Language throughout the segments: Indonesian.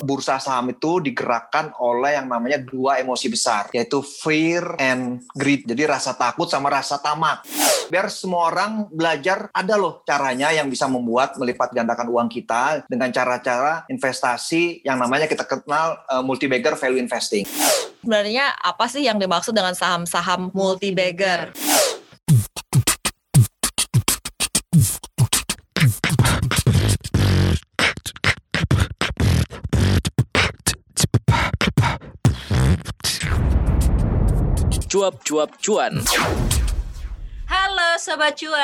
bursa saham itu digerakkan oleh yang namanya dua emosi besar, yaitu fear and greed. Jadi rasa takut sama rasa tamak. Biar semua orang belajar ada loh caranya yang bisa membuat melipat gandakan uang kita dengan cara-cara investasi yang namanya kita kenal uh, multi-bagger value investing. Sebenarnya apa sih yang dimaksud dengan saham-saham multi-bagger? Cuap-cuap cuan. Halo Sobat Cuan,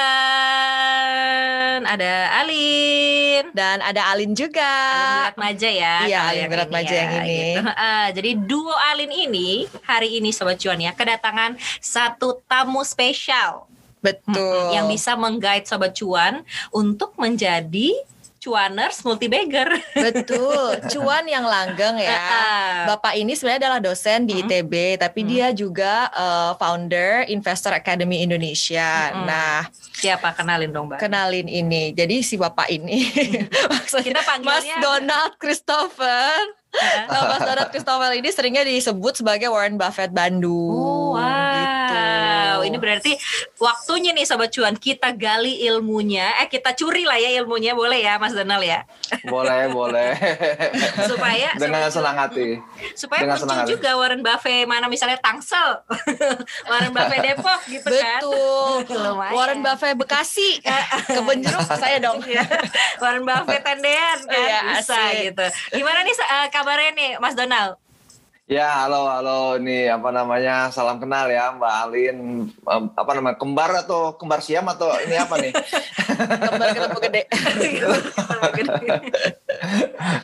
ada Alin dan ada Alin juga. Alin Maja ya. Iya, Alin Berat Maja ya, yang ini. Gitu. Uh, jadi duo Alin ini hari ini Sobat Cuan ya kedatangan satu tamu spesial. Betul. Yang bisa menggait Sobat Cuan untuk menjadi cuaners multi bagger. Betul, cuan yang langgeng ya. Bapak ini sebenarnya adalah dosen di ITB, tapi hmm. dia juga uh, founder Investor Academy Indonesia. Hmm. Nah, siapa kenalin dong, Mbak? Kenalin ini. Jadi si Bapak ini maksudnya kita Mas Donald Christopher. Nah, Mas Donald Christopher ini seringnya disebut sebagai Warren Buffett Bandung. Oh, wow. Ini berarti waktunya nih sobat cuan kita gali ilmunya, eh kita curi lah ya ilmunya boleh ya Mas Donald ya. Boleh, boleh. supaya dengan senang hati. Supaya dengan muncul hati. juga Warren Buffett mana misalnya Tangsel, Warren Buffett Depok gitu kan. Betul. Warren Buffett Bekasi, kebun jeruk saya dong. Iya. Warren Buffett Tendean kan ya, bisa asik. gitu. Gimana nih uh, kabarnya nih Mas Donald? Ya, halo, halo. Ini apa namanya? Salam kenal ya, Mbak Alin. Apa namanya? Kembar atau kembar siam atau ini apa nih? kembar ketemu gede.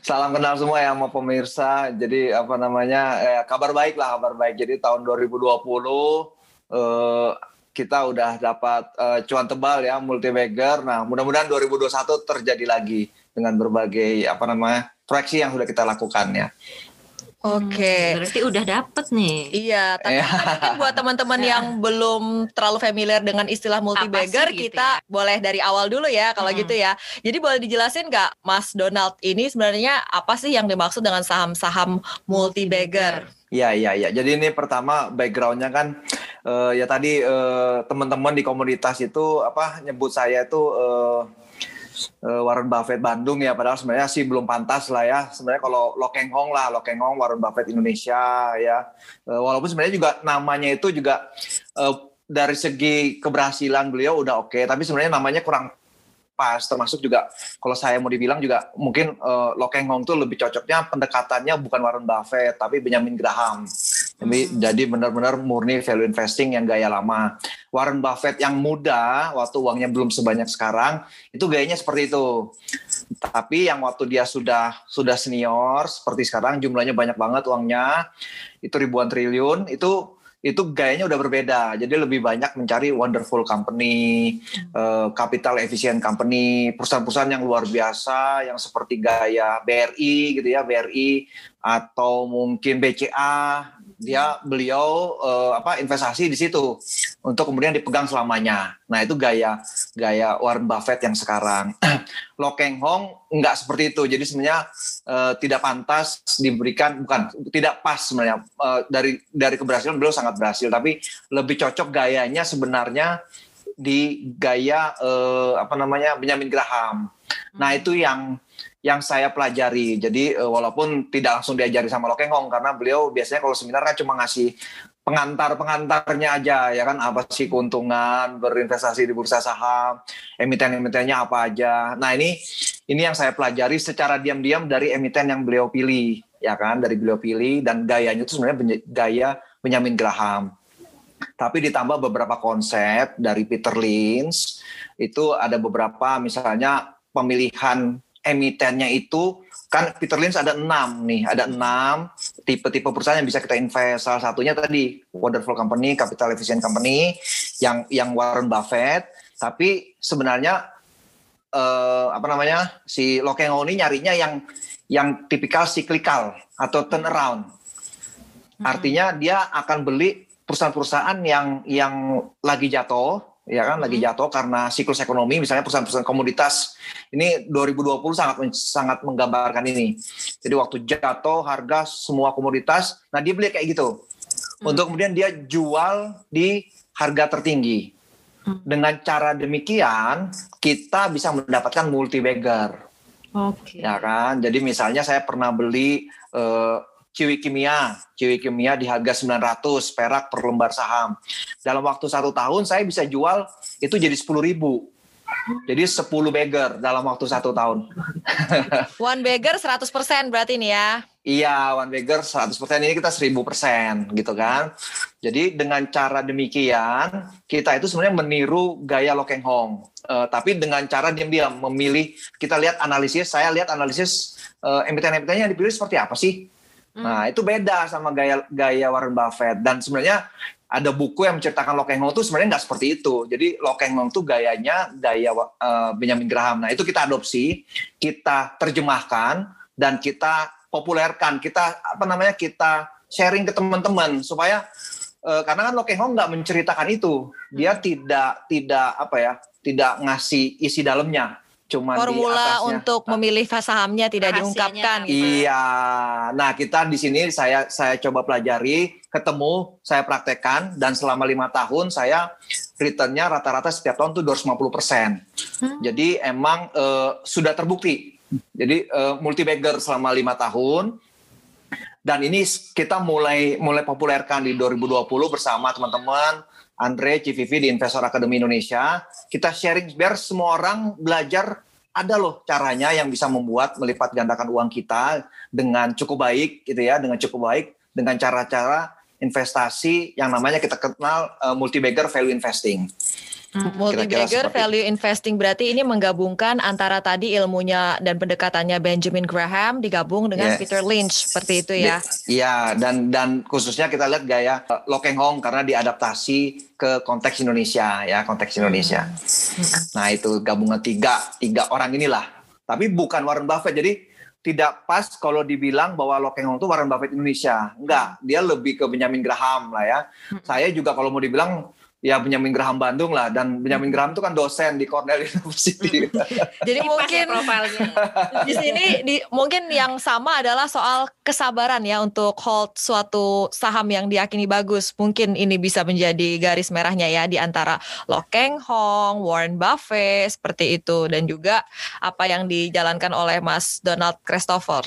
Salam kenal semua ya sama pemirsa. Jadi apa namanya? Eh, kabar baik lah, kabar baik. Jadi tahun 2020 eh, kita udah dapat eh, cuan tebal ya, multi bagger. Nah, mudah-mudahan 2021 terjadi lagi dengan berbagai apa namanya? proyeksi yang sudah kita lakukan ya. Oke. Okay. Hmm, berarti udah dapet nih. Iya, tapi iya. mungkin buat teman-teman yang belum terlalu familiar dengan istilah multi bagger, gitu kita ya? boleh dari awal dulu ya kalau hmm. gitu ya. Jadi boleh dijelasin nggak, Mas Donald ini sebenarnya apa sih yang dimaksud dengan saham-saham multi bagger? Iya, iya, iya. Jadi ini pertama backgroundnya kan uh, ya tadi uh, teman-teman di komunitas itu apa nyebut saya itu uh, Warren Buffett Bandung ya padahal sebenarnya sih belum pantas lah ya. Sebenarnya kalau Lokeng Hong lah Lokeng Hong Warren Buffett Indonesia ya. Uh, walaupun sebenarnya juga namanya itu juga uh, dari segi keberhasilan beliau udah oke okay, tapi sebenarnya namanya kurang pas. Termasuk juga kalau saya mau dibilang juga mungkin uh, Lokeng Hong tuh lebih cocoknya pendekatannya bukan Warren Buffett tapi Benjamin Graham jadi, jadi benar-benar murni value investing yang gaya lama. Warren Buffett yang muda waktu uangnya belum sebanyak sekarang itu gayanya seperti itu. Tapi yang waktu dia sudah sudah senior seperti sekarang jumlahnya banyak banget uangnya itu ribuan triliun itu itu gayanya udah berbeda. Jadi lebih banyak mencari wonderful company, uh, capital efficient company, perusahaan-perusahaan yang luar biasa yang seperti gaya BRI gitu ya, BRI atau mungkin BCA dia beliau uh, apa investasi di situ untuk kemudian dipegang selamanya. Nah itu gaya gaya Warren Buffett yang sekarang. Lo Keng Hong nggak seperti itu. Jadi sebenarnya uh, tidak pantas diberikan bukan tidak pas sebenarnya uh, dari dari keberhasilan beliau sangat berhasil. Tapi lebih cocok gayanya sebenarnya di gaya uh, apa namanya Benjamin Graham. Nah hmm. itu yang yang saya pelajari. Jadi uh, walaupun tidak langsung diajari sama Lokengong karena beliau biasanya kalau seminar kan cuma ngasih pengantar-pengantarnya aja ya kan apa sih keuntungan berinvestasi di bursa saham, emiten-emitennya apa aja. Nah, ini ini yang saya pelajari secara diam-diam dari emiten yang beliau pilih ya kan, dari beliau pilih dan gayanya itu sebenarnya gaya Benjamin Graham. Tapi ditambah beberapa konsep dari Peter Lynch, itu ada beberapa misalnya pemilihan emitennya itu kan Peter Lynch ada enam nih, ada enam tipe-tipe perusahaan yang bisa kita invest. Salah satunya tadi Wonderful Company, Capital Efficient Company, yang yang Warren Buffett. Tapi sebenarnya eh, apa namanya si Lokengo ini nyarinya yang yang tipikal cyclical atau turnaround. Hmm. Artinya dia akan beli perusahaan-perusahaan yang yang lagi jatuh ya kan lagi jatuh karena siklus ekonomi misalnya perusahaan-perusahaan komoditas. Ini 2020 sangat sangat menggambarkan ini. Jadi waktu jatuh harga semua komoditas nah dia beli kayak gitu. Untuk kemudian dia jual di harga tertinggi. Dengan cara demikian kita bisa mendapatkan multi bagger Oke. ya kan? Jadi misalnya saya pernah beli eh, Ciwi Kimia, Ciwi Kimia di harga 900 perak per lembar saham. Dalam waktu satu tahun saya bisa jual itu jadi 10 ribu. Jadi 10 bagger dalam waktu satu tahun. One bagger 100% berarti nih ya. Iya, one bagger 100% ini kita 1000% gitu kan. Jadi dengan cara demikian kita itu sebenarnya meniru gaya Lokeng Hong. Uh, tapi dengan cara diam-diam memilih kita lihat analisis, saya lihat analisis uh, emiten-emitennya yang dipilih seperti apa sih? Nah, itu beda sama gaya gaya Warren Buffett dan sebenarnya ada buku yang menceritakan Lo Keng Hong itu sebenarnya nggak seperti itu. Jadi Lo Keng Hong itu gayanya gaya uh, Benjamin Graham. Nah, itu kita adopsi, kita terjemahkan dan kita populerkan, kita apa namanya? kita sharing ke teman-teman supaya uh, karena kan Lo Keng Hong nggak menceritakan itu. Dia tidak tidak apa ya? tidak ngasih isi dalamnya cuma formula untuk memilih sahamnya tidak Rahasianya. diungkapkan gitu. Iya. Nah, kita di sini saya saya coba pelajari, ketemu, saya praktekkan dan selama lima tahun saya returnnya rata-rata setiap tahun tuh 250 persen. Hmm. Jadi emang uh, sudah terbukti. Jadi uh, multi bagger selama lima tahun dan ini kita mulai mulai populerkan di 2020 bersama teman-teman Andre Civivi di Investor Academy Indonesia. Kita sharing biar semua orang belajar ada loh caranya yang bisa membuat melipat gandakan uang kita dengan cukup baik gitu ya, dengan cukup baik dengan cara-cara investasi yang namanya kita kenal uh, multi bagger value investing. Hmm. Multi bagger value investing berarti ini menggabungkan antara tadi ilmunya dan pendekatannya Benjamin Graham digabung dengan yes. Peter Lynch seperti itu ya. Iya dan dan khususnya kita lihat gaya uh, Lokeng Hong karena diadaptasi ke konteks Indonesia ya konteks Indonesia. Hmm. Nah itu gabungan tiga tiga orang inilah. Tapi bukan Warren Buffett jadi tidak pas kalau dibilang bahwa Lokeng Hong itu Warren Buffett Indonesia. Enggak, dia lebih ke Benjamin Graham lah ya. Hmm. Saya juga kalau mau dibilang ya Benjamin Graham Bandung lah dan Benjamin hmm. Graham itu kan dosen di Cornell University. Jadi mungkin di sini di mungkin yang sama adalah soal kesabaran ya untuk hold suatu saham yang diyakini bagus. Mungkin ini bisa menjadi garis merahnya ya di antara Lo Keng Hong, Warren Buffett seperti itu dan juga apa yang dijalankan oleh Mas Donald Christopher.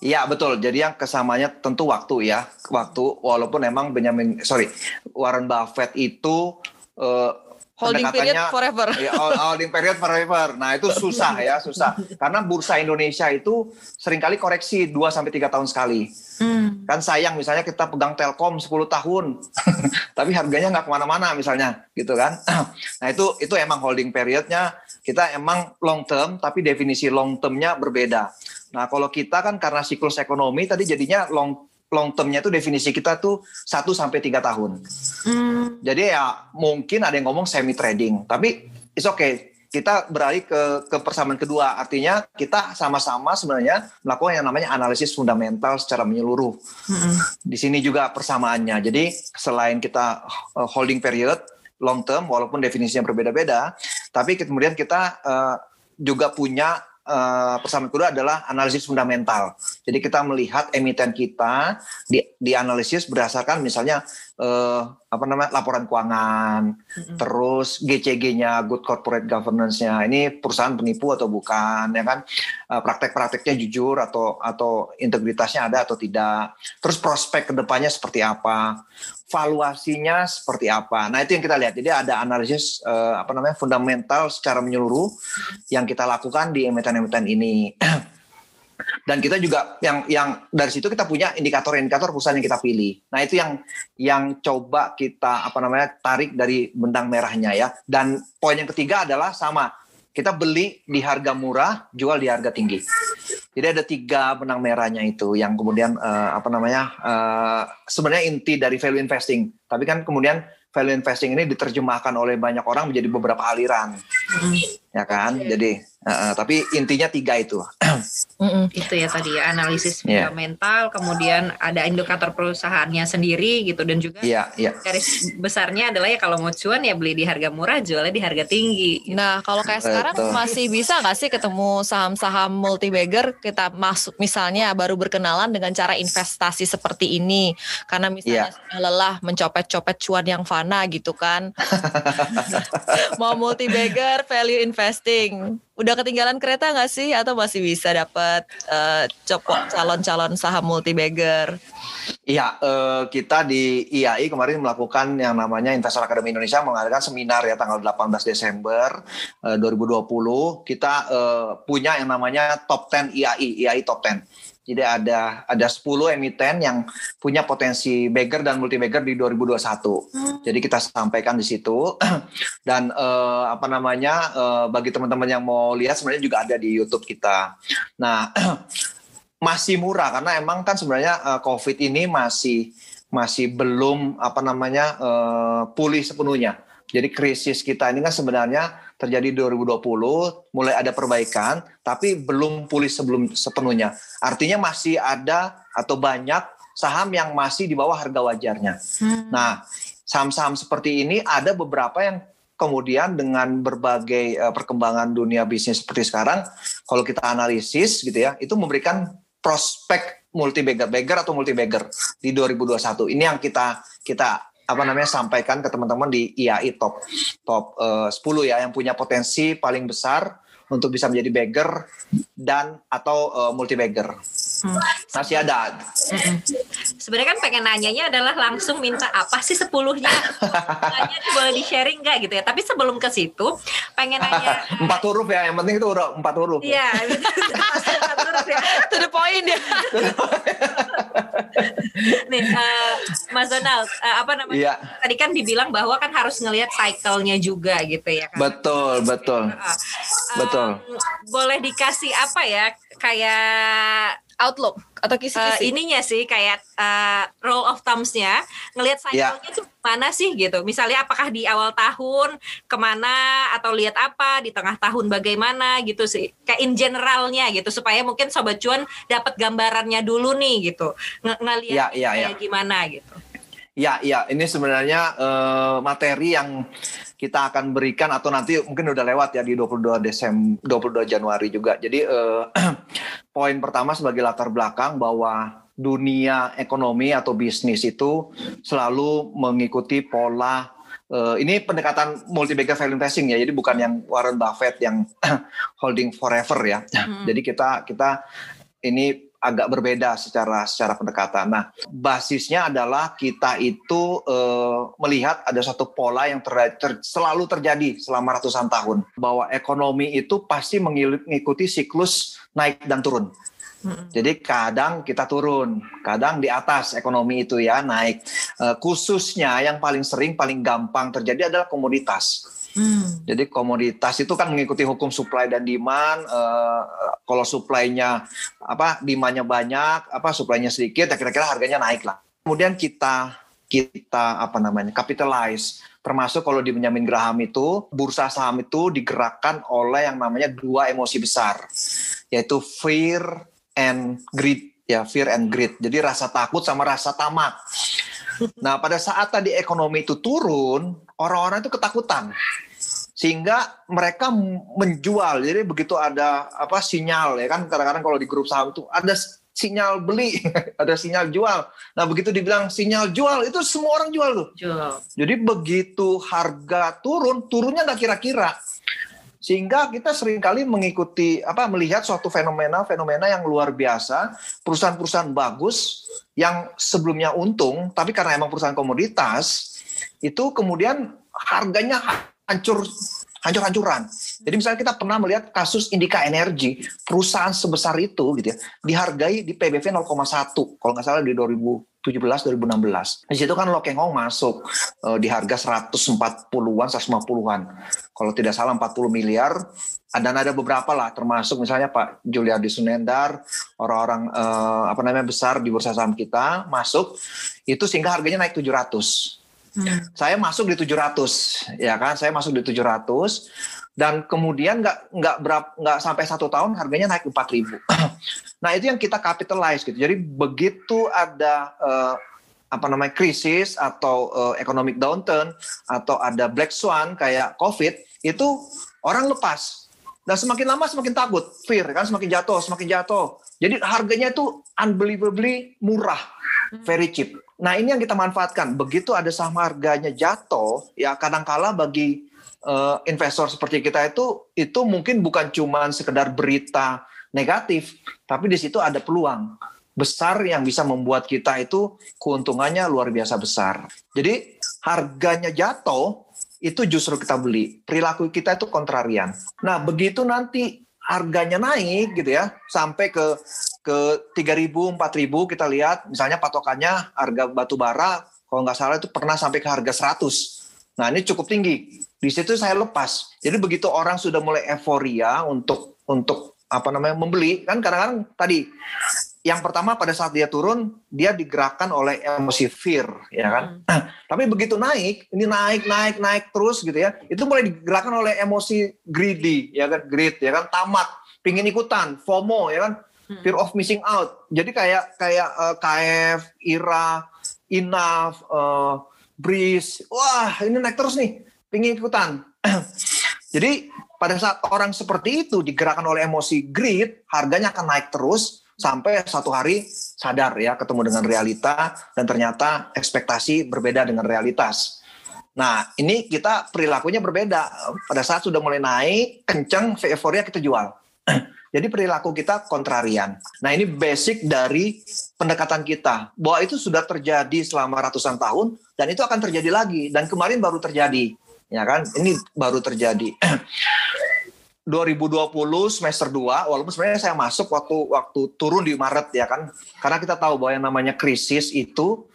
Iya betul. Jadi yang kesamanya tentu waktu ya, waktu. Walaupun emang Benjamin, sorry, Warren Buffett itu uh, holding period forever. Ya, holding period forever. Nah itu susah ya, susah. Karena bursa Indonesia itu sering kali koreksi 2 sampai tiga tahun sekali. Hmm. Kan sayang misalnya kita pegang Telkom 10 tahun, tapi harganya nggak ke mana-mana misalnya, gitu kan? nah itu itu emang holding periodnya kita emang long term, tapi definisi long termnya berbeda. Nah, kalau kita kan karena siklus ekonomi tadi jadinya long long termnya itu definisi kita tuh 1 sampai tiga tahun. Hmm. Jadi ya mungkin ada yang ngomong semi trading, tapi it's okay. Kita beralih ke ke persamaan kedua, artinya kita sama-sama sebenarnya melakukan yang namanya analisis fundamental secara menyeluruh. Hmm. Di sini juga persamaannya. Jadi selain kita uh, holding period long term, walaupun definisinya berbeda-beda, tapi kemudian kita uh, juga punya uh, persamaan kedua adalah analisis fundamental. Jadi kita melihat emiten kita di, dianalisis berdasarkan misalnya uh, apa namanya laporan keuangan, mm-hmm. terus GCG-nya good corporate governance-nya ini perusahaan penipu atau bukan ya kan uh, praktek-prakteknya jujur atau atau integritasnya ada atau tidak, terus prospek ke depannya seperti apa, valuasinya seperti apa. Nah itu yang kita lihat. Jadi ada analisis uh, apa namanya fundamental secara menyeluruh yang kita lakukan di emiten-emiten ini. dan kita juga yang yang dari situ kita punya indikator-indikator perusahaan yang kita pilih. Nah itu yang yang coba kita apa namanya tarik dari benang merahnya ya. Dan poin yang ketiga adalah sama kita beli di harga murah, jual di harga tinggi. Jadi ada tiga benang merahnya itu yang kemudian uh, apa namanya uh, sebenarnya inti dari value investing. Tapi kan kemudian value investing ini diterjemahkan oleh banyak orang menjadi beberapa aliran. Ya kan? Jadi uh, tapi intinya tiga itu. itu ya tadi ya analisis Yeah. fundamental, kemudian ada indikator perusahaannya sendiri gitu dan juga Iya, iya. garis besarnya adalah ya kalau mau cuan ya beli di harga murah, jualnya di harga tinggi. gitu. Nah, kalau kayak sekarang Betul. masih bisa nggak sih ketemu saham-saham multi bagger kita masuk misalnya baru berkenalan dengan cara investasi seperti ini karena misalnya Iya. sudah lelah mencopet-copet cuan yang fana gitu kan. Mau multi bagger, value investing. Udah ketinggalan kereta nggak sih atau masih bisa dapat eh, copot calon-calon saham multi bagger? Iya, eh, kita di IAI kemarin melakukan yang namanya Investor Academy Indonesia mengadakan seminar ya tanggal 18 Desember eh, 2020. Kita eh, punya yang namanya Top 10 IAI, IAI Top 10. Jadi ada ada 10 emiten yang punya potensi bagger dan multi bagger di 2021. Jadi kita sampaikan di situ dan eh, apa namanya eh, bagi teman-teman yang mau lihat sebenarnya juga ada di YouTube kita. Nah, masih murah karena emang kan sebenarnya eh, COVID ini masih masih belum apa namanya eh, pulih sepenuhnya. Jadi krisis kita ini kan sebenarnya terjadi di 2020, mulai ada perbaikan, tapi belum pulih sebelum sepenuhnya. Artinya masih ada atau banyak saham yang masih di bawah harga wajarnya. Nah, saham-saham seperti ini ada beberapa yang kemudian dengan berbagai eh, perkembangan dunia bisnis seperti sekarang, kalau kita analisis gitu ya, itu memberikan prospek multi bagger, bagger atau multi bagger di 2021. Ini yang kita kita apa namanya sampaikan ke teman-teman di IAI top top eh, 10 ya yang punya potensi paling besar untuk bisa menjadi bagger dan atau eh, multi bagger. Hmm. Masih ada. Mm-mm. Sebenarnya kan pengen nanyanya adalah langsung minta apa sih sepuluhnya? Nanya boleh di sharing nggak gitu ya. Tapi sebelum ke situ pengen nanya. empat huruf ya, yang penting itu udah empat huruf. Iya, empat huruf ya. To the point ya. Nih, eh, Mas Donald, eh, apa namanya? Iya. Tadi kan dibilang bahwa kan harus ngelihat cycle-nya juga gitu ya. kan? Betul, betul. Heeh. Betul. Boleh dikasih apa ya? Kayak Outlook atau eh, kisi-kisi. ininya sih kayak eh, roll of thumbs-nya ngelihat Ya. cycle-nya tuh mana sih gitu. Misalnya apakah di awal tahun ke mana atau lihat apa di tengah tahun bagaimana gitu sih. Kayak in generalnya gitu supaya mungkin sobat cuan dapat gambarannya dulu nih gitu. Nge ngelihat Ya, ya, ya. kayak gimana gitu. Ya, ya, ini sebenarnya eh, materi yang kita akan berikan atau nanti mungkin udah lewat ya di 22 Desember 22 Januari juga. Jadi eh, poin pertama sebagai latar belakang bahwa dunia ekonomi atau bisnis itu selalu mengikuti pola eh, ini pendekatan multi bagger value investing ya. Jadi bukan yang Warren Buffett yang holding forever ya. Hmm. Jadi kita kita ini agak berbeda secara secara pendekatan. Nah, basisnya adalah kita itu eh, melihat ada satu pola yang ter- ter- selalu terjadi selama ratusan tahun bahwa ekonomi itu pasti mengikuti siklus naik dan turun. Jadi kadang kita turun, kadang di atas ekonomi itu ya naik. Eh, khususnya yang paling sering, paling gampang terjadi adalah komoditas. Hmm. Jadi komoditas itu kan mengikuti hukum supply dan demand. eh, kalau supply-nya apa demandnya banyak, apa supply-nya sedikit, ya kira-kira harganya naik lah. Kemudian kita kita apa namanya capitalize. Termasuk kalau di Benjamin Graham itu bursa saham itu digerakkan oleh yang namanya dua emosi besar, yaitu fear and greed ya fear and greed. Jadi rasa takut sama rasa tamak. Nah, pada saat tadi ekonomi itu turun, orang-orang itu ketakutan. Sehingga mereka menjual. Jadi begitu ada apa sinyal ya kan kadang-kadang kalau di grup saham itu ada sinyal beli, ada sinyal jual. Nah, begitu dibilang sinyal jual itu semua orang jual tuh. Jual. Jadi begitu harga turun, turunnya nggak kira-kira. Sehingga kita sering kali mengikuti apa melihat suatu fenomena-fenomena yang luar biasa, perusahaan-perusahaan bagus yang sebelumnya untung, tapi karena emang perusahaan komoditas itu kemudian harganya hancur hancur-hancuran. Jadi misalnya kita pernah melihat kasus Indika Energi, perusahaan sebesar itu gitu ya, dihargai di PBV 0,1 kalau nggak salah di 2017 2016. Di situ kan Hong masuk eh, di harga 140-an, 150-an. Kalau tidak salah 40 miliar. Dan ada beberapa lah termasuk misalnya Pak Juliardi Sunendar, orang-orang eh, apa namanya besar di bursa saham kita masuk itu sehingga harganya naik 700 Hmm. saya masuk di 700 ya kan? Saya masuk di 700 dan kemudian nggak nggak berap nggak sampai satu tahun harganya naik empat ribu. nah itu yang kita capitalize gitu. Jadi begitu ada uh, apa namanya krisis atau uh, economic downturn atau ada black swan kayak covid itu orang lepas. Dan semakin lama semakin takut. Fear kan? Semakin jatuh semakin jatuh. Jadi harganya itu unbelievably murah. Very cheap nah ini yang kita manfaatkan begitu ada saham harganya jatuh ya kadangkala bagi uh, investor seperti kita itu itu mungkin bukan cuma sekedar berita negatif, tapi di situ ada peluang besar yang bisa membuat kita itu keuntungannya luar biasa besar. Jadi harganya jatuh itu justru kita beli. Perilaku kita itu kontrarian. Nah, begitu nanti harganya naik gitu ya sampai ke ke 3000 4000 kita lihat misalnya patokannya harga batu bara kalau nggak salah itu pernah sampai ke harga 100. Nah, ini cukup tinggi di situ saya lepas. Jadi begitu orang sudah mulai euforia untuk untuk apa namanya membeli kan kadang-kadang tadi yang pertama pada saat dia turun dia digerakkan oleh emosi fear ya kan hmm. tapi begitu naik ini naik naik naik terus gitu ya itu mulai digerakkan oleh emosi greedy ya kan greed ya kan tamat pingin ikutan FOMO ya kan hmm. fear of missing out jadi kayak kayak uh, KF IRA Enough uh, Breeze wah ini naik terus nih pingin ikutan. Jadi pada saat orang seperti itu digerakkan oleh emosi greed, harganya akan naik terus sampai satu hari sadar ya ketemu dengan realita dan ternyata ekspektasi berbeda dengan realitas. Nah ini kita perilakunya berbeda. Pada saat sudah mulai naik, kenceng, euforia kita jual. Jadi perilaku kita kontrarian. Nah ini basic dari pendekatan kita. Bahwa itu sudah terjadi selama ratusan tahun dan itu akan terjadi lagi. Dan kemarin baru terjadi ya kan ini baru terjadi 2020 semester 2 walaupun sebenarnya saya masuk waktu waktu turun di Maret ya kan karena kita tahu bahwa yang namanya krisis itu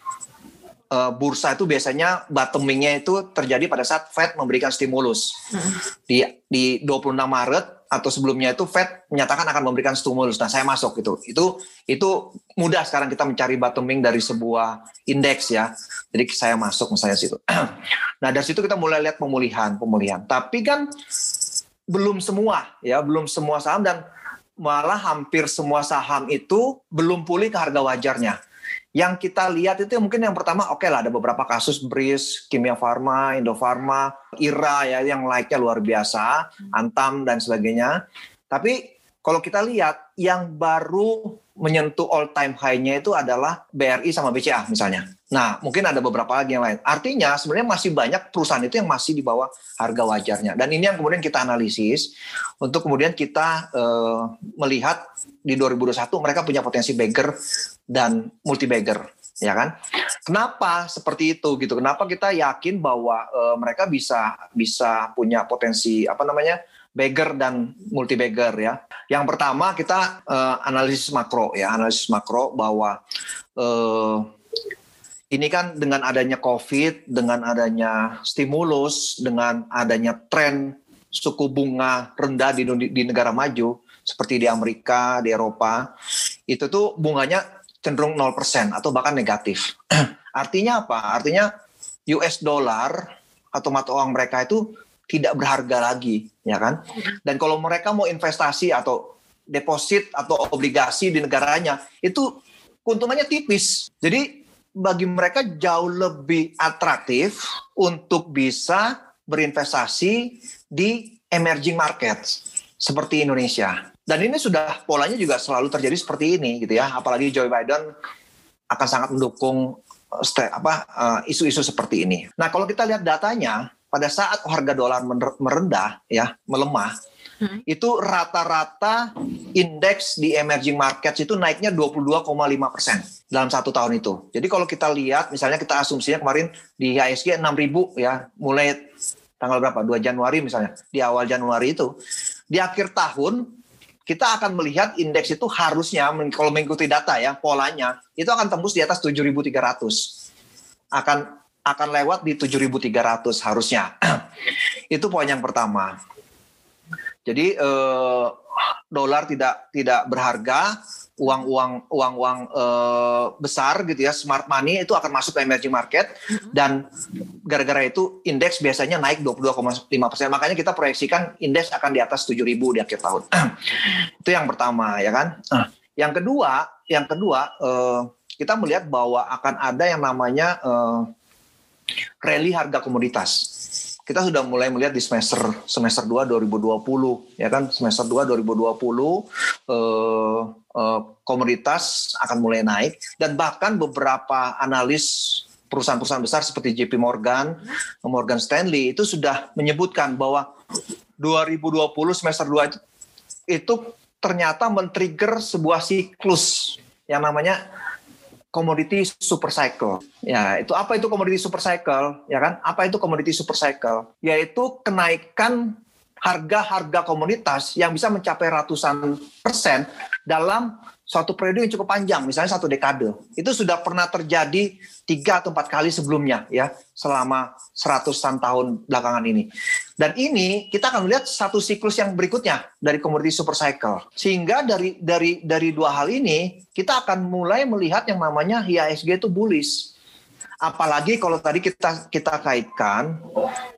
uh, bursa itu biasanya bottomingnya itu terjadi pada saat Fed memberikan stimulus hmm. di di 26 Maret atau sebelumnya itu Fed menyatakan akan memberikan stimulus. Nah, saya masuk gitu. Itu itu mudah sekarang kita mencari bottoming dari sebuah indeks ya. Jadi saya masuk misalnya situ. nah, dari situ kita mulai lihat pemulihan, pemulihan. Tapi kan belum semua ya, belum semua saham dan malah hampir semua saham itu belum pulih ke harga wajarnya yang kita lihat itu mungkin yang pertama oke okay lah ada beberapa kasus Bris, Kimia Farma, Indofarma, IRA ya yang like-nya luar biasa, Antam dan sebagainya. Tapi kalau kita lihat yang baru menyentuh all time high-nya itu adalah BRI sama BCA misalnya. Nah, mungkin ada beberapa lagi yang lain. Artinya sebenarnya masih banyak perusahaan itu yang masih di bawah harga wajarnya. Dan ini yang kemudian kita analisis untuk kemudian kita uh, melihat di 2021 mereka punya potensi bagger dan multi bagger, ya kan? Kenapa seperti itu gitu? Kenapa kita yakin bahwa uh, mereka bisa bisa punya potensi apa namanya? bagger dan multi bagger ya. Yang pertama kita uh, analisis makro ya, analisis makro bahwa uh, ini kan dengan adanya COVID, dengan adanya stimulus, dengan adanya tren suku bunga rendah di, di negara maju, seperti di Amerika, di Eropa, itu tuh bunganya cenderung 0% atau bahkan negatif. Artinya apa? Artinya US dollar atau mata uang mereka itu tidak berharga lagi, ya kan? Dan kalau mereka mau investasi atau deposit atau obligasi di negaranya, itu keuntungannya tipis. Jadi bagi mereka jauh lebih atraktif untuk bisa berinvestasi di emerging markets seperti Indonesia. Dan ini sudah polanya juga selalu terjadi seperti ini gitu ya. Apalagi Joe Biden akan sangat mendukung apa uh, isu-isu seperti ini. Nah, kalau kita lihat datanya pada saat harga dolar merendah ya, melemah, hmm. itu rata-rata indeks di emerging markets itu naiknya 22,5 persen dalam satu tahun itu. Jadi kalau kita lihat, misalnya kita asumsinya kemarin di IHSG 6.000 ya, mulai tanggal berapa? 2 Januari misalnya, di awal Januari itu. Di akhir tahun, kita akan melihat indeks itu harusnya, kalau mengikuti data ya, polanya, itu akan tembus di atas 7.300. Akan akan lewat di 7.300 harusnya. itu poin yang pertama. Jadi eh, dolar tidak tidak berharga uang-uang uang-uang uh, besar gitu ya smart money itu akan masuk ke emerging market dan gara-gara itu indeks biasanya naik 22,5 persen. Makanya kita proyeksikan indeks akan di atas 7.000 di akhir tahun. Itu yang pertama ya kan? Yang kedua yang kedua uh, kita melihat bahwa akan ada yang namanya uh, rally harga komoditas kita sudah mulai melihat di semester semester 2 2020 ya kan? Semester 2 2020 eh, eh, komoditas akan mulai naik dan bahkan beberapa analis perusahaan-perusahaan besar seperti JP Morgan, Morgan Stanley itu sudah menyebutkan bahwa 2020 semester 2 itu, itu ternyata men-trigger sebuah siklus yang namanya komoditi super cycle. Ya, itu apa itu komoditi super cycle? Ya kan? Apa itu komoditi super cycle? Yaitu kenaikan harga-harga komoditas yang bisa mencapai ratusan persen dalam suatu periode yang cukup panjang, misalnya satu dekade. Itu sudah pernah terjadi tiga atau empat kali sebelumnya ya, selama seratusan tahun belakangan ini. Dan ini kita akan melihat satu siklus yang berikutnya dari komoditi super cycle. Sehingga dari dari dari dua hal ini kita akan mulai melihat yang namanya IHSG itu bullish. Apalagi kalau tadi kita kita kaitkan,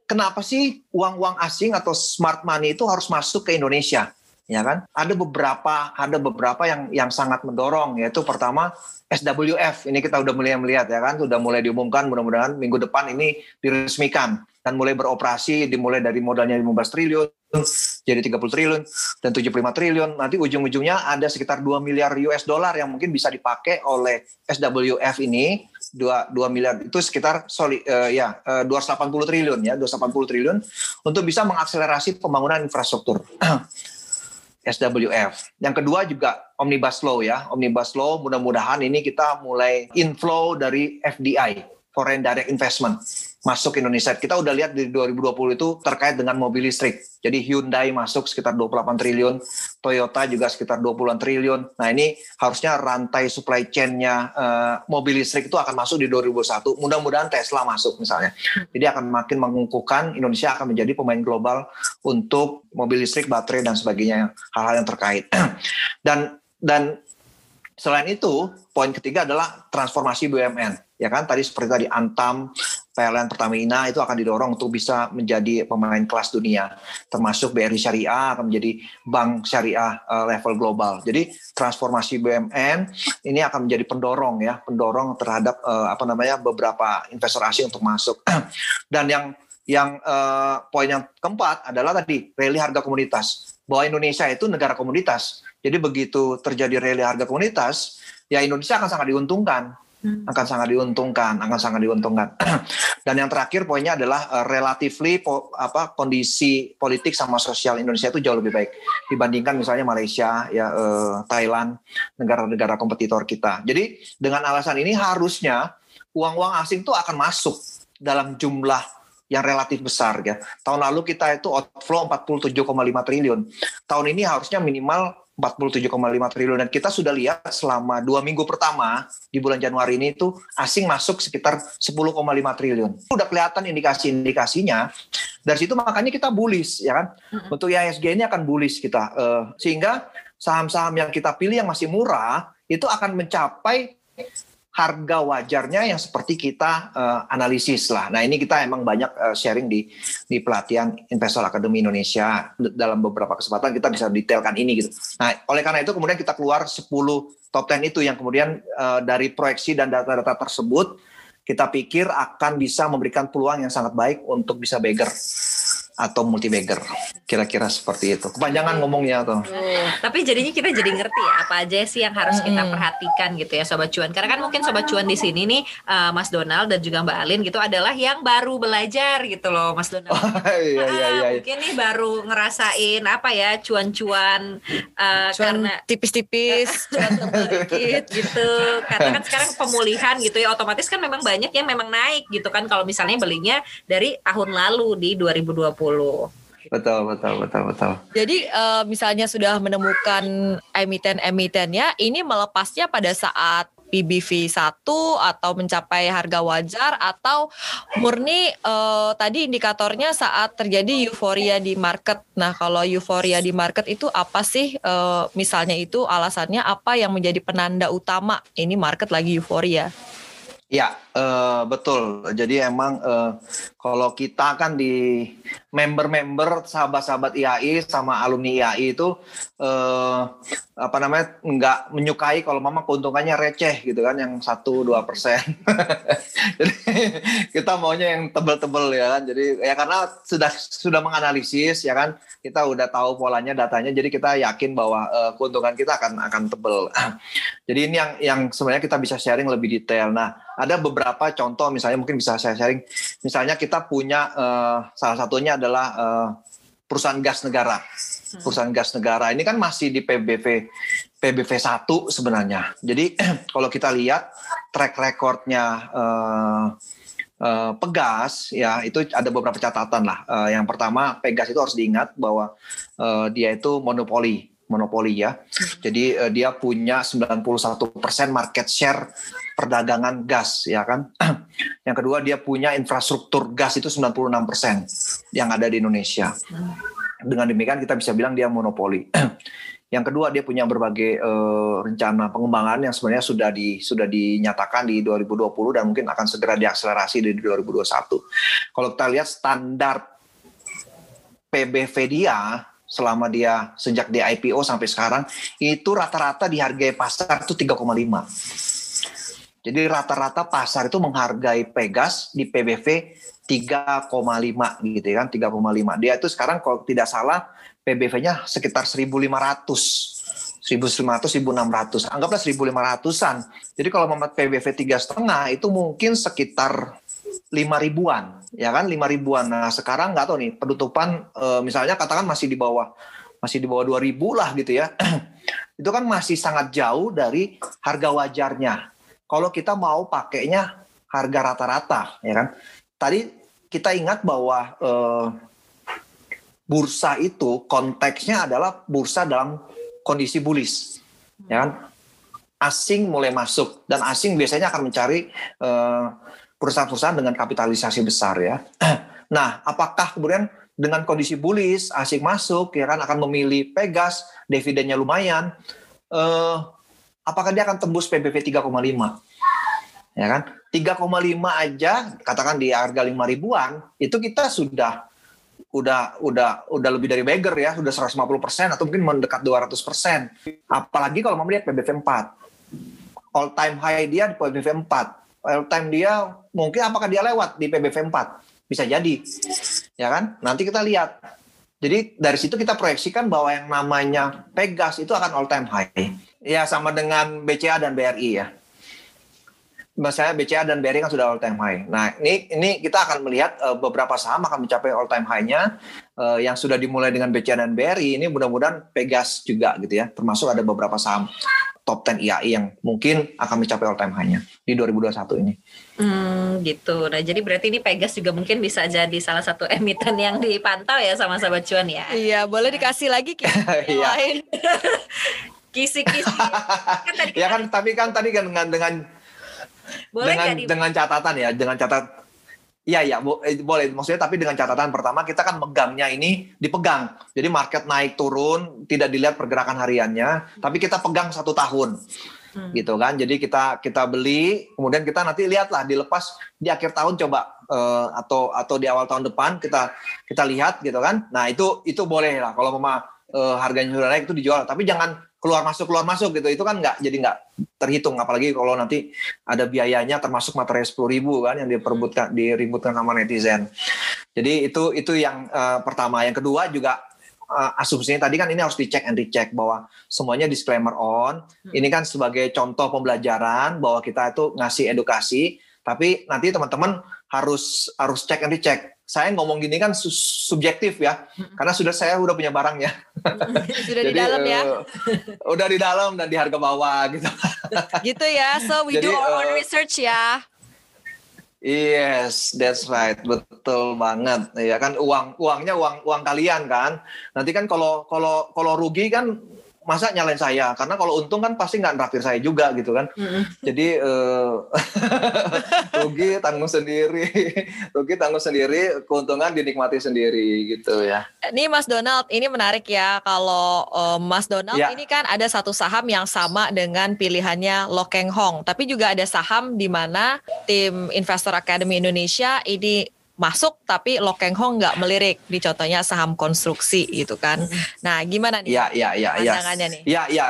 kenapa sih uang-uang asing atau smart money itu harus masuk ke Indonesia? ya kan? Ada beberapa ada beberapa yang yang sangat mendorong yaitu pertama SWF ini kita udah mulai melihat ya kan sudah mulai diumumkan mudah-mudahan minggu depan ini diresmikan dan mulai beroperasi dimulai dari modalnya 15 triliun jadi 30 triliun dan 75 triliun nanti ujung-ujungnya ada sekitar 2 miliar US dollar yang mungkin bisa dipakai oleh SWF ini 2, 2 miliar itu sekitar sorry, uh, ya uh, 280 triliun ya 280 triliun untuk bisa mengakselerasi pembangunan infrastruktur SWF. Yang kedua juga Omnibus Law ya. Omnibus Law mudah-mudahan ini kita mulai inflow dari FDI, Foreign Direct Investment masuk Indonesia. Kita udah lihat di 2020 itu terkait dengan mobil listrik. Jadi Hyundai masuk sekitar 28 triliun, Toyota juga sekitar 20-an triliun. Nah ini harusnya rantai supply chain-nya uh, mobil listrik itu akan masuk di 2021. Mudah-mudahan Tesla masuk misalnya. Jadi akan makin mengukuhkan Indonesia akan menjadi pemain global untuk mobil listrik, baterai dan sebagainya, hal-hal yang terkait. dan dan selain itu, poin ketiga adalah transformasi BUMN ya kan tadi seperti tadi Antam PLN Pertamina itu akan didorong untuk bisa menjadi pemain kelas dunia termasuk BRI Syariah akan menjadi bank syariah uh, level global. Jadi transformasi BUMN ini akan menjadi pendorong ya pendorong terhadap uh, apa namanya beberapa investor asing untuk masuk. Dan yang yang uh, poin yang keempat adalah tadi rally harga komoditas bahwa Indonesia itu negara komoditas jadi begitu terjadi rally harga komoditas ya Indonesia akan sangat diuntungkan. Akan sangat diuntungkan, akan sangat diuntungkan. Dan yang terakhir poinnya adalah uh, relatively po, apa kondisi politik sama sosial Indonesia itu jauh lebih baik dibandingkan misalnya Malaysia, ya uh, Thailand, negara-negara kompetitor kita. Jadi dengan alasan ini harusnya uang-uang asing itu akan masuk dalam jumlah yang relatif besar ya. Tahun lalu kita itu outflow 47,5 triliun. Tahun ini harusnya minimal 47,5 triliun dan kita sudah lihat selama dua minggu pertama di bulan Januari ini itu asing masuk sekitar 10,5 triliun. Sudah kelihatan indikasi-indikasinya. Dari situ makanya kita bullish ya kan. Untuk IHSG ini akan bullish kita uh, sehingga saham-saham yang kita pilih yang masih murah itu akan mencapai harga wajarnya yang seperti kita uh, analisis lah. Nah ini kita emang banyak uh, sharing di di pelatihan Investor Academy Indonesia dalam beberapa kesempatan kita bisa detailkan ini gitu. Nah oleh karena itu kemudian kita keluar 10 top 10 itu yang kemudian uh, dari proyeksi dan data-data tersebut kita pikir akan bisa memberikan peluang yang sangat baik untuk bisa beggar atau multi bagger kira-kira seperti itu. Kepanjangan ngomongnya tuh. Uh, tapi jadinya kita jadi ngerti ya apa aja sih yang harus kita perhatikan gitu ya sobat cuan. Karena kan mungkin sobat cuan di sini nih uh, Mas Donald dan juga Mbak Alin gitu adalah yang baru belajar gitu loh Mas Donald. Oh, iya, iya, iya, iya. mungkin nih baru ngerasain apa ya cuan-cuan uh, cuan karena tipis-tipis. Cuan dikit gitu. Karena kan sekarang pemulihan gitu ya otomatis kan memang banyak yang memang naik gitu kan kalau misalnya belinya dari tahun lalu di 2020 Betul, betul, betul, betul. Jadi uh, misalnya sudah menemukan emiten-emitennya, ini melepasnya pada saat PBV 1 atau mencapai harga wajar atau murni uh, tadi indikatornya saat terjadi euforia di market. Nah, kalau euforia di market itu apa sih uh, misalnya itu alasannya apa yang menjadi penanda utama ini market lagi euforia? Ya, uh, betul. Jadi emang uh, kalau kita kan di member-member sahabat-sahabat IAI sama alumni IAI itu uh, apa namanya nggak menyukai kalau mama keuntungannya receh gitu kan yang satu dua persen. Jadi kita maunya yang tebel-tebel ya kan. Jadi ya karena sudah sudah menganalisis ya kan kita udah tahu polanya datanya. Jadi kita yakin bahwa uh, keuntungan kita akan akan tebel. Jadi ini yang yang sebenarnya kita bisa sharing lebih detail. Nah ada beberapa contoh misalnya mungkin bisa saya sharing. Misalnya kita punya uh, salah satunya adalah uh, perusahaan gas negara. Hmm. Perusahaan gas negara ini kan masih di PBV PBV 1 sebenarnya. Jadi kalau kita lihat track recordnya uh, uh, Pegas ya itu ada beberapa catatan lah. Uh, yang pertama Pegas itu harus diingat bahwa uh, dia itu monopoli monopoli ya. Jadi uh, dia punya 91% market share perdagangan gas ya kan. yang kedua dia punya infrastruktur gas itu 96% yang ada di Indonesia. Dengan demikian kita bisa bilang dia monopoli. yang kedua dia punya berbagai uh, rencana pengembangan yang sebenarnya sudah di sudah dinyatakan di 2020 dan mungkin akan segera diakselerasi di 2021. Kalau kita lihat standar PBV dia selama dia sejak di IPO sampai sekarang itu rata-rata dihargai pasar itu 3,5. Jadi rata-rata pasar itu menghargai Pegas di PBV 3,5 gitu kan 3,5. Dia itu sekarang kalau tidak salah PBV-nya sekitar 1.500. 1.500, 1.600. Anggaplah 1.500-an. Jadi kalau membuat PBV tiga setengah itu mungkin sekitar lima ribuan, ya kan lima ribuan. Nah sekarang nggak tahu nih penutupan e, misalnya katakan masih di bawah masih di bawah dua ribu lah gitu ya. itu kan masih sangat jauh dari harga wajarnya. Kalau kita mau pakainya harga rata-rata, ya kan. Tadi kita ingat bahwa e, bursa itu konteksnya adalah bursa dalam kondisi bullish, ya kan. Asing mulai masuk dan asing biasanya akan mencari uh, perusahaan-perusahaan dengan kapitalisasi besar ya. Nah, apakah kemudian dengan kondisi bullish asing masuk ya kan akan memilih Pegas, dividennya lumayan, eh, apakah dia akan tembus PBV 3,5? Ya kan? 3,5 aja katakan di harga 5 ribuan, itu kita sudah udah udah udah lebih dari beggar ya, sudah 150% atau mungkin mendekat 200%. Apalagi kalau mau melihat PBV 4. All time high dia di PBV 4 time dia mungkin apakah dia lewat di PBV 4 bisa jadi ya kan nanti kita lihat jadi dari situ kita proyeksikan bahwa yang namanya Pegas itu akan all time high ya sama dengan BCA dan BRI ya Misalnya BCA dan BRI kan sudah all time high. Nah ini ini kita akan melihat uh, beberapa saham akan mencapai all time high-nya uh, yang sudah dimulai dengan BCA dan BRI ini mudah-mudahan Pegas juga gitu ya. Termasuk ada beberapa saham top 10 IAI yang mungkin akan mencapai all time high-nya di 2021 ini. Hmm, gitu. Nah, jadi berarti ini Pegas juga mungkin bisa jadi salah satu emiten yang dipantau ya sama sahabat cuan ya. Iya, boleh dikasih lagi kisi iya. lain. Kisi-kisi. kan tadi ya kan tapi kan tadi kan dengan dengan boleh dengan, dengan catatan ya, dengan catatan Iya, iya, bo eh, boleh. Maksudnya tapi dengan catatan pertama kita kan megangnya ini dipegang. Jadi market naik turun tidak dilihat pergerakan hariannya, tapi kita pegang satu tahun. Hmm. gitu kan. Jadi kita kita beli kemudian kita nanti lihatlah dilepas di akhir tahun coba uh, atau atau di awal tahun depan kita kita lihat gitu kan. Nah itu itu boleh lah kalau mama uh, harganya sudah naik itu dijual. Tapi jangan keluar masuk keluar masuk gitu. Itu kan nggak jadi nggak terhitung. Apalagi kalau nanti ada biayanya termasuk materai sepuluh ribu kan yang diperbutkan diributkan sama netizen. Jadi itu itu yang uh, pertama. Yang kedua juga uh, asumsinya tadi kan ini harus dicek and recheck bahwa semuanya disclaimer on hmm. ini kan sebagai contoh pembelajaran bahwa kita itu ngasih edukasi tapi nanti teman-teman harus harus cek and recheck saya ngomong gini kan subjektif ya, karena sudah saya udah punya barangnya. sudah Jadi, di dalam ya. Uh, udah di dalam dan di harga bawah gitu. gitu ya. So we Jadi, do our own uh, research ya. Yes, that's right, betul banget. Ya kan uang uangnya uang uang kalian kan. Nanti kan kalau kalau kalau rugi kan masa nyalain saya? Karena kalau untung kan pasti nggak nraktir saya juga gitu kan. Mm-mm. jadi eh, rugi tanggung sendiri rugi tanggung sendiri keuntungan dinikmati sendiri gitu ya. Nih Mas Donald, ini menarik ya. Kalau eh, Mas Donald Ya. ini kan ada satu saham yang sama dengan pilihannya Lo Keng Hong, tapi juga ada saham di mana tim Investor Academy Indonesia ini masuk tapi Lo Keng Hong nggak melirik di contohnya saham konstruksi gitu kan. Nah, gimana nih ya ya ya ya pandangannya nih? Ya, ya.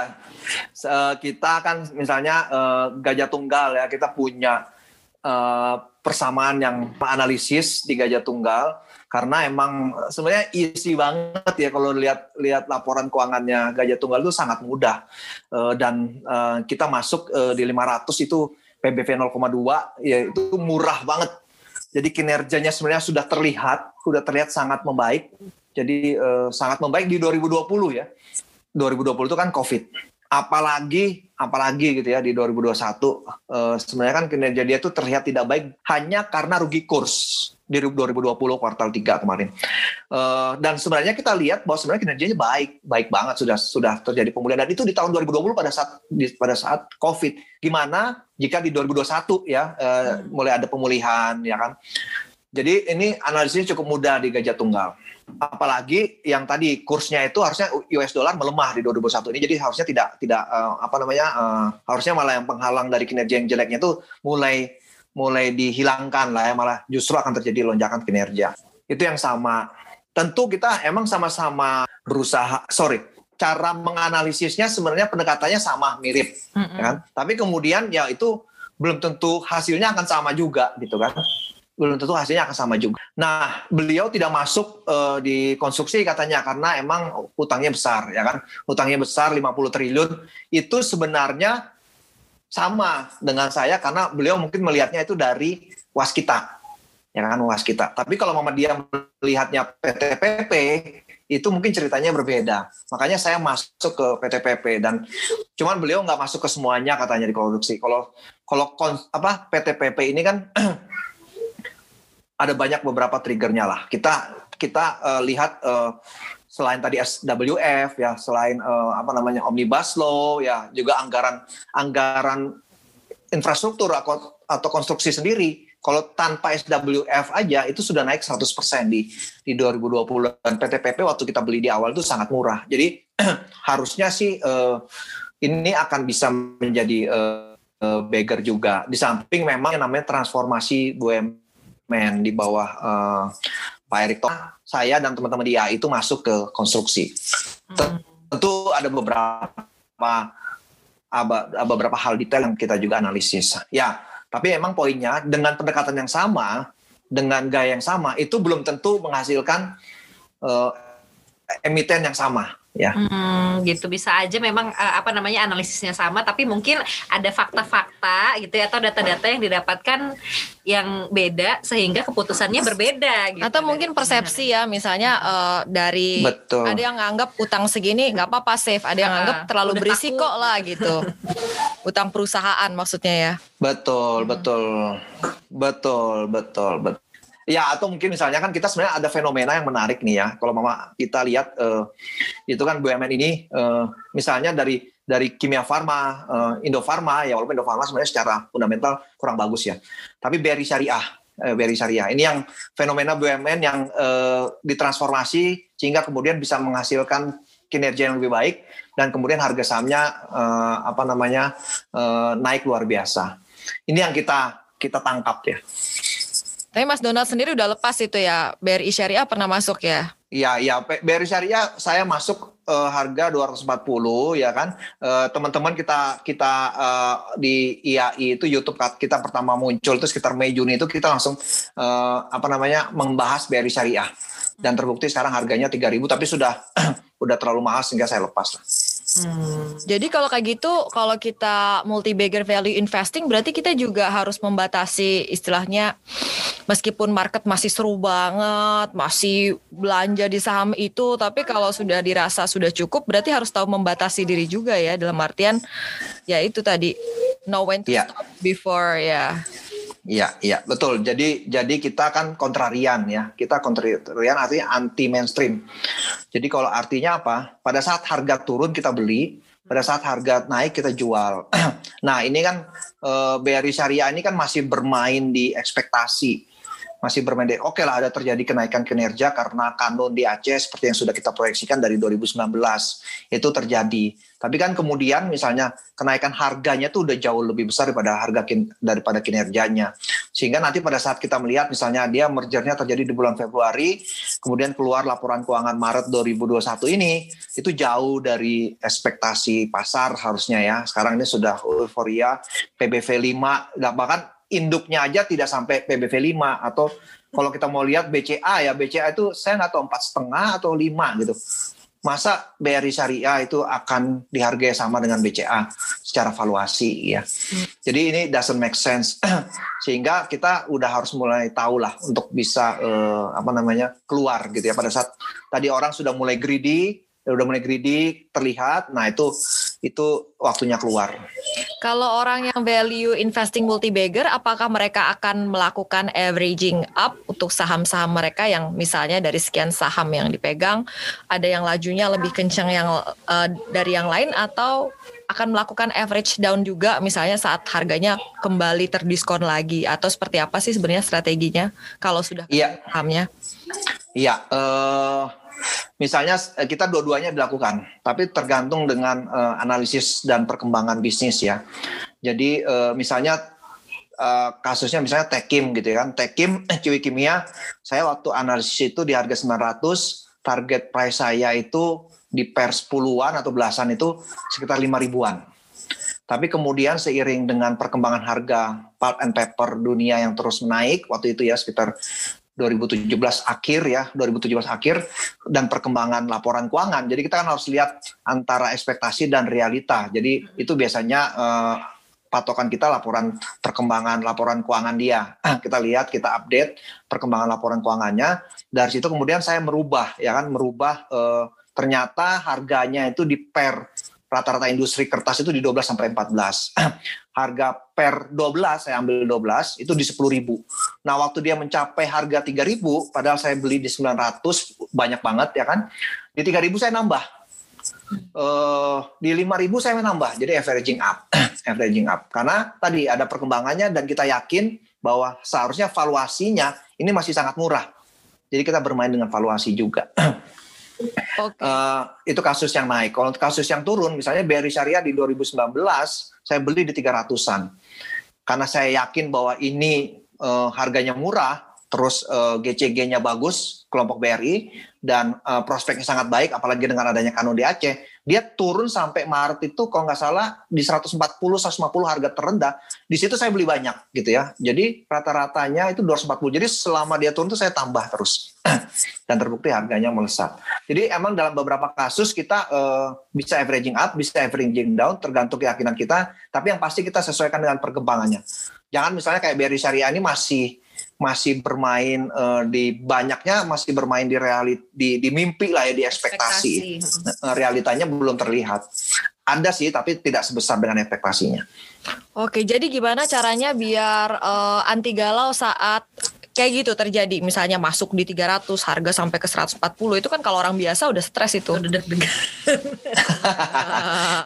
Se- eh, Kita kan misalnya eh, gajah tunggal ya, kita punya eh, persamaan yang analisis di gajah tunggal karena emang sebenarnya easy banget ya kalau lihat lihat laporan keuangannya gajah tunggal itu sangat mudah Eh, dan kita masuk eh, di 500 itu PBV 0,2 ya itu murah banget. Jadi kinerjanya sebenarnya sudah terlihat, sudah terlihat sangat membaik. Jadi eh, sangat membaik di 2020 ya. 2020 itu kan COVID. Apalagi apalagi gitu ya di 2021 eh, sebenarnya kan kinerja dia tuh terlihat tidak baik hanya karena rugi kurs di 2020 kuartal 3 kemarin. Eh, dan sebenarnya kita lihat bahwa sebenarnya kinerjanya baik, baik banget sudah sudah terjadi pemulihan dan itu di tahun 2020 pada saat di, pada saat Covid. Gimana jika di 2021 ya eh, mulai ada pemulihan ya kan. Jadi ini analisisnya cukup mudah di gajah tunggal. Apalagi yang tadi kursnya itu harusnya US dollar melemah di 2021 ini, jadi harusnya tidak tidak eh, apa namanya eh, harusnya malah yang penghalang dari kinerja yang jeleknya itu mulai mulai dihilangkan lah ya, malah justru akan terjadi lonjakan kinerja. Itu yang sama. Tentu kita emang sama-sama berusaha, sorry, cara menganalisisnya sebenarnya pendekatannya sama, mirip, ya kan? Tapi kemudian ya itu belum tentu hasilnya akan sama juga gitu kan belum tentu hasilnya akan sama juga. Nah, beliau tidak masuk eh, di konstruksi katanya karena emang utangnya besar, ya kan? Utangnya besar 50 triliun itu sebenarnya sama dengan saya karena beliau mungkin melihatnya itu dari waskita, ya kan waskita. Tapi kalau Mama dia melihatnya PTPP itu mungkin ceritanya berbeda. Makanya saya masuk ke PTPP dan cuman beliau nggak masuk ke semuanya katanya di konstruksi. Kalau kalau kon- apa PTPP ini kan ada banyak beberapa triggernya lah. Kita kita eh, lihat eh, selain tadi SWF ya, selain eh, apa namanya omnibus law ya, juga anggaran anggaran infrastruktur atau, atau konstruksi sendiri. Kalau tanpa SWF aja itu sudah naik 100% di di 2020 dan PTPP waktu kita beli di awal itu sangat murah. Jadi harusnya sih eh, ini akan bisa menjadi eh, eh, beggar juga. Di samping memang yang namanya transformasi BUMN di bawah eh, Pak Erick Thohir, saya dan teman-teman di AI itu masuk ke konstruksi. Hmm. Tentu ada beberapa beberapa hal detail yang kita juga analisis. Ya, tapi emang poinnya dengan pendekatan yang sama, dengan gaya yang sama, itu belum tentu menghasilkan eh, emiten yang sama. Ya, Hmm, gitu bisa aja memang eh, apa namanya analisisnya sama tapi mungkin ada fakta-fakta gitu ya atau data-data yang didapatkan yang beda sehingga keputusannya berbeda gitu. Atau mungkin persepsi ya, misalnya eh, dari betul. ada yang nganggap utang segini nggak apa-apa safe, ada yang nganggap terlalu udah berisiko takut. lah gitu. utang perusahaan maksudnya ya. Betul, betul, betul, betul, betul. Ya atau mungkin misalnya kan kita sebenarnya ada fenomena yang menarik nih ya. Kalau mama kita lihat eh, itu kan BUMN ini eh, misalnya dari dari kimia farma, eh, Indofarma ya walaupun Indofarma sebenarnya secara fundamental kurang bagus ya. Tapi BRI Syariah, eh, BRI Syariah ini yang fenomena BUMN yang eh, ditransformasi sehingga kemudian bisa menghasilkan kinerja yang lebih baik dan kemudian harga sahamnya eh, apa namanya eh, naik luar biasa. Ini yang kita kita tangkap ya. Tapi Mas Donald sendiri udah lepas itu ya, BRI Syariah pernah masuk ya. Iya, iya. BRI Syariah saya masuk eh, harga 240 ya kan. Eh, teman-teman kita kita eh, di IAI itu YouTube kita pertama muncul itu sekitar Mei Juni itu kita langsung eh, apa namanya membahas BRI Syariah. Dan terbukti sekarang harganya 3000 tapi sudah udah terlalu mahal sehingga saya lepas lah. Hmm. Jadi kalau kayak gitu, kalau kita multi bagger value investing, berarti kita juga harus membatasi istilahnya, meskipun market masih seru banget, masih belanja di saham itu, tapi kalau sudah dirasa sudah cukup, berarti harus tahu membatasi diri juga ya, dalam artian, ya itu tadi, know when to Iya. stop before ya Iya, iya, betul. Jadi jadi kita kan kontrarian ya. Kita kontrarian artinya anti mainstream. Jadi kalau artinya apa? Pada saat harga turun kita beli, pada saat harga naik kita jual. nah, ini kan e, BRI Syariah ini kan masih bermain di ekspektasi masih bermain oke okay lah ada terjadi kenaikan kinerja karena kanun di Aceh seperti yang sudah kita proyeksikan dari 2019 itu terjadi. Tapi kan kemudian misalnya kenaikan harganya tuh udah jauh lebih besar daripada harga kin, daripada kinerjanya. Sehingga nanti pada saat kita melihat misalnya dia mergernya terjadi di bulan Februari, kemudian keluar laporan keuangan Maret 2021 ini itu jauh dari ekspektasi pasar harusnya ya. Sekarang ini sudah euforia PBV 5 bahkan induknya aja tidak sampai PBV 5 atau kalau kita mau lihat BCA ya BCA itu nggak tahu empat setengah atau lima gitu. Masa BRI Syariah itu akan dihargai sama dengan BCA secara valuasi ya. Jadi ini doesn't make sense. Sehingga kita udah harus mulai tahu lah untuk bisa uh, apa namanya keluar gitu ya. Pada saat tadi orang sudah mulai greedy udah mulai greedy terlihat nah itu itu waktunya keluar. Kalau orang yang value investing multi bagger, apakah mereka akan melakukan averaging up untuk saham-saham mereka yang misalnya dari sekian saham yang dipegang, ada yang lajunya lebih kencang yang uh, dari yang lain atau akan melakukan average down juga misalnya saat harganya kembali terdiskon lagi atau seperti apa sih sebenarnya strateginya kalau sudah iya. sahamnya? Iya, uh, Misalnya eh, kita dua-duanya dilakukan, tapi tergantung dengan uh, analisis dan perkembangan bisnis ya. Jadi uh, misalnya uh, kasusnya misalnya Tekim gitu ya kan. Tekim Ciwi Kimia, saya waktu analisis itu di harga 900, target price saya itu di per 10-an atau belasan itu sekitar 5 ribuan. Tapi kemudian seiring dengan perkembangan harga pulp and paper dunia yang terus menaik waktu itu ya sekitar 2017 akhir ya, 2017 akhir dan perkembangan laporan keuangan. Jadi kita kan harus lihat antara ekspektasi dan realita. Jadi itu biasanya eh, patokan kita laporan perkembangan laporan keuangan dia. kita lihat, kita update perkembangan laporan keuangannya. Dari situ kemudian saya merubah ya kan, merubah eh, ternyata harganya itu di per rata-rata industri kertas itu di 12 sampai 14. harga per 12 saya ambil 12 itu di 10.000. Nah, waktu dia mencapai harga 3.000 padahal saya beli di 900 banyak banget ya kan. Di 3.000 saya nambah. Uh, di 5.000 saya menambah. Jadi averaging up. averaging up. Karena tadi ada perkembangannya dan kita yakin bahwa seharusnya valuasinya ini masih sangat murah. Jadi kita bermain dengan valuasi juga. Okay. Uh, eh, itu kasus yang naik. Kalau kasus yang turun, misalnya BRI Syariah di 2019, saya beli di 300-an. Karena saya yakin bahwa ini uh, harganya murah, terus uh, eh, GCG-nya bagus, kelompok BRI, dan uh, prospeknya sangat baik, apalagi dengan adanya kanon di Aceh, dia turun sampai Maret itu kalau nggak salah di 140 150 harga terendah. Di situ saya beli banyak gitu ya. Jadi rata-ratanya itu 240. Jadi selama dia turun itu saya tambah terus. Dan terbukti harganya melesat. Jadi emang dalam beberapa kasus kita uh, bisa averaging up, bisa averaging down tergantung keyakinan kita, tapi yang pasti kita sesuaikan dengan perkembangannya. Jangan misalnya kayak BRI Syariah ini masih masih bermain uh, di banyaknya masih bermain di realit di, di mimpi lah ya di ekspektasi. ekspektasi. Uh, realitanya belum terlihat. Ada sih tapi tidak sebesar dengan ekspektasinya. Oke, jadi gimana caranya biar uh, anti galau saat kayak gitu terjadi. Misalnya masuk di 300 harga sampai ke 140 itu kan kalau orang biasa udah stres itu. Udah deg-degan.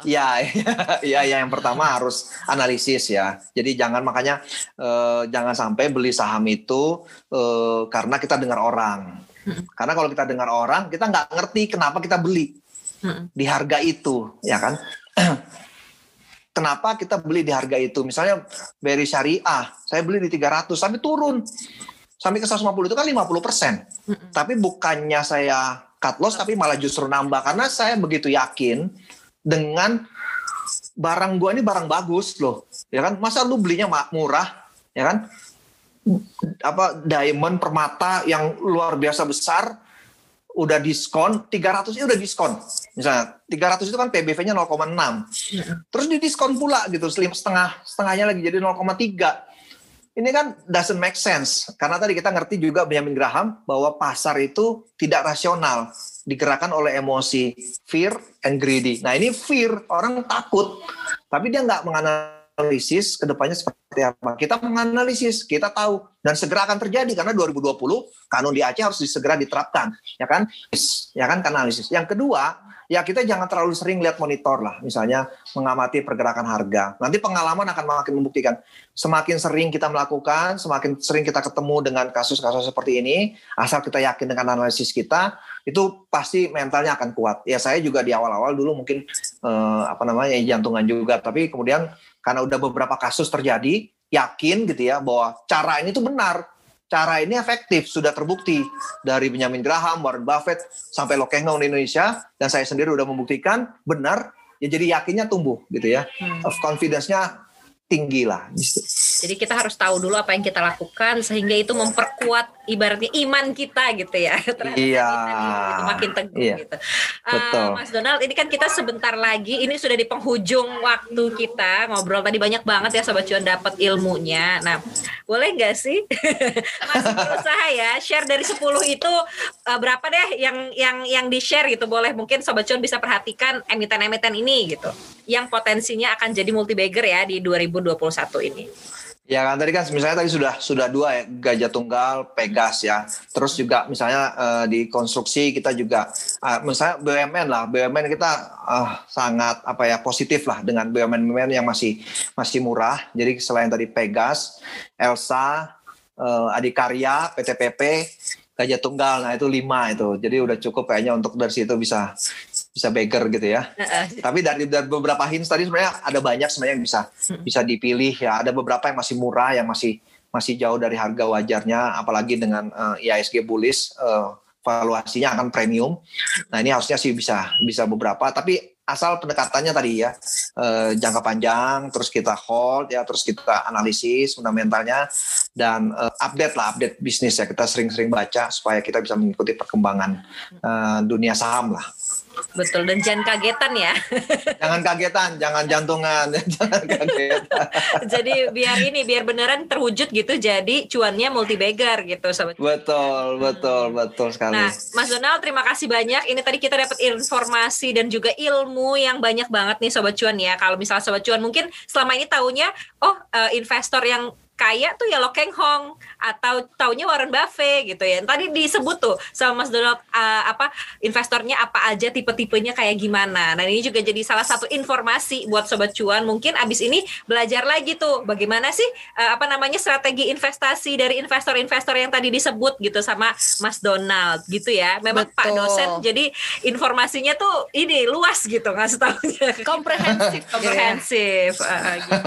Ya, ya ya yang pertama harus analisis ya. Jadi jangan makanya eh, jangan sampai beli saham itu eh, karena kita dengar orang. Karena kalau kita dengar orang kita nggak ngerti kenapa kita beli. Di harga itu ya kan? Kenapa kita beli di harga itu? Misalnya beri syariah saya beli di 300 tapi turun sampai ke 150 itu kan 50 persen. Mm-hmm. Tapi bukannya saya cut loss, tapi malah justru nambah karena saya begitu yakin dengan barang gua ini barang bagus loh, ya kan? Masa lu belinya murah, ya kan? Apa diamond permata yang luar biasa besar udah diskon 300 itu udah diskon misalnya 300 itu kan PBV-nya 0,6 terus di diskon pula gitu setengah setengahnya lagi jadi 0,3 ini kan doesn't make sense karena tadi kita ngerti juga Benjamin Graham bahwa pasar itu tidak rasional digerakkan oleh emosi fear and greedy. Nah ini fear orang takut tapi dia nggak menganalisis analisis ke depannya seperti apa. Kita menganalisis, kita tahu dan segera akan terjadi karena 2020 kanun di Aceh harus segera diterapkan, ya kan? Ya kan analisis. Yang kedua, ya kita jangan terlalu sering lihat monitor lah, misalnya mengamati pergerakan harga. Nanti pengalaman akan makin membuktikan. Semakin sering kita melakukan, semakin sering kita ketemu dengan kasus-kasus seperti ini, asal kita yakin dengan analisis kita, itu pasti mentalnya akan kuat. Ya saya juga di awal-awal dulu mungkin eh, apa namanya jantungan juga, tapi kemudian karena udah beberapa kasus terjadi, yakin gitu ya bahwa cara ini tuh benar. Cara ini efektif, sudah terbukti dari Benjamin Graham, Warren Buffett, sampai Lokeng di Indonesia, dan saya sendiri udah membuktikan benar, ya jadi yakinnya tumbuh gitu ya. Hmm. Confidence-nya tinggi lah. Gitu. Jadi kita harus tahu dulu apa yang kita lakukan sehingga itu memperkuat ibaratnya iman kita gitu ya. iya. Itu makin teguh iya. gitu. Uh, Mas Donald, ini kan kita sebentar lagi ini sudah di penghujung waktu kita ngobrol tadi banyak banget ya sobat cuan dapat ilmunya. Nah, boleh nggak sih masih berusaha ya share dari 10 itu uh, berapa deh yang yang yang di share gitu boleh mungkin sobat cuan bisa perhatikan emiten-emiten ini gitu yang potensinya akan jadi multi bagger ya di 2021 ini. Ya kan tadi kan misalnya tadi sudah sudah dua ya gajah tunggal Pegas ya. Terus juga misalnya uh, di konstruksi kita juga uh, misalnya BUMN lah BUMN kita uh, sangat apa ya positif lah dengan BUMN BUMN yang masih masih murah. Jadi selain tadi Pegas, Elsa, uh, Adikarya, PTPP, gajah tunggal. Nah itu lima itu. Jadi udah cukup kayaknya untuk dari situ bisa bisa beggar gitu ya. Tapi dari, dari beberapa hints tadi sebenarnya ada banyak sebenarnya yang bisa bisa dipilih ya. Ada beberapa yang masih murah yang masih masih jauh dari harga wajarnya apalagi dengan uh, IISG bullish uh, valuasinya akan premium. Nah, ini harusnya sih bisa bisa beberapa tapi asal pendekatannya tadi ya eh, jangka panjang terus kita hold ya terus kita analisis fundamentalnya dan eh, update lah update bisnis ya kita sering-sering baca supaya kita bisa mengikuti perkembangan eh, dunia saham lah Betul dan jangan kagetan ya. Jangan kagetan, jangan jantungan, jangan kagetan. jadi biar ini biar beneran terwujud gitu jadi cuannya multi bagger gitu sobat. Betul, betul, hmm. betul sekali. Nah, Mas Donald terima kasih banyak. Ini tadi kita dapat informasi dan juga ilmu yang banyak banget nih sobat cuan ya. Kalau misalnya sobat cuan mungkin selama ini tahunya oh uh, investor yang kaya tuh ya Lo Keng Hong atau taunya Warren Buffett gitu ya. Tadi disebut tuh sama Mas Donald uh, apa investornya apa aja tipe-tipenya kayak gimana. Nah, ini juga jadi salah satu informasi buat sobat cuan. Mungkin abis ini belajar lagi tuh bagaimana sih uh, apa namanya strategi investasi dari investor-investor yang tadi disebut gitu sama Mas Donald gitu ya. Memang Betul. Pak dosen jadi informasinya tuh ini luas gitu ngasih tahunya. Komprehensif, komprehensif. Uh, gitu.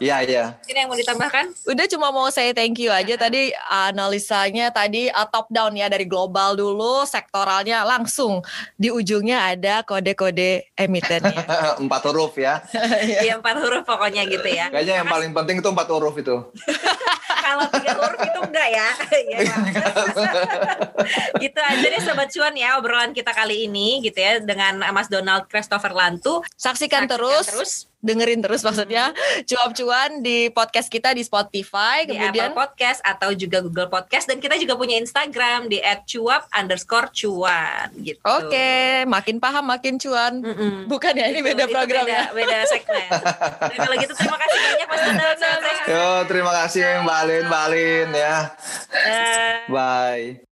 Iya, iya. Ini yang mau ditambahkan kan? Udah cuma mau saya thank you aja tadi analisanya tadi uh, top down ya dari global dulu, sektoralnya langsung di ujungnya ada kode-kode emitennya. empat huruf ya. Iya empat huruf pokoknya gitu ya. Kayaknya yang paling penting itu empat huruf itu. Kalau tiga huruf itu enggak ya. ya gitu aja deh Sobat Cuan ya obrolan kita kali ini gitu ya dengan Mas Donald Christopher Lantu. Saksikan, Saksikan terus. terus dengerin terus maksudnya cuap-cuan di podcast kita di Spotify di kemudian Apple Podcast atau juga Google Podcast dan kita juga punya Instagram di @cuap underscore cuan gitu. Oke, makin paham makin cuan. Mm -mm. Bukan ya ini beda program beda, ya. Beda segmen. Dan kalau gitu terima kasih banyak Mas Donald. Yo, terima kasih Mbak Alin, Mbak Alin ya. Uh, Bye.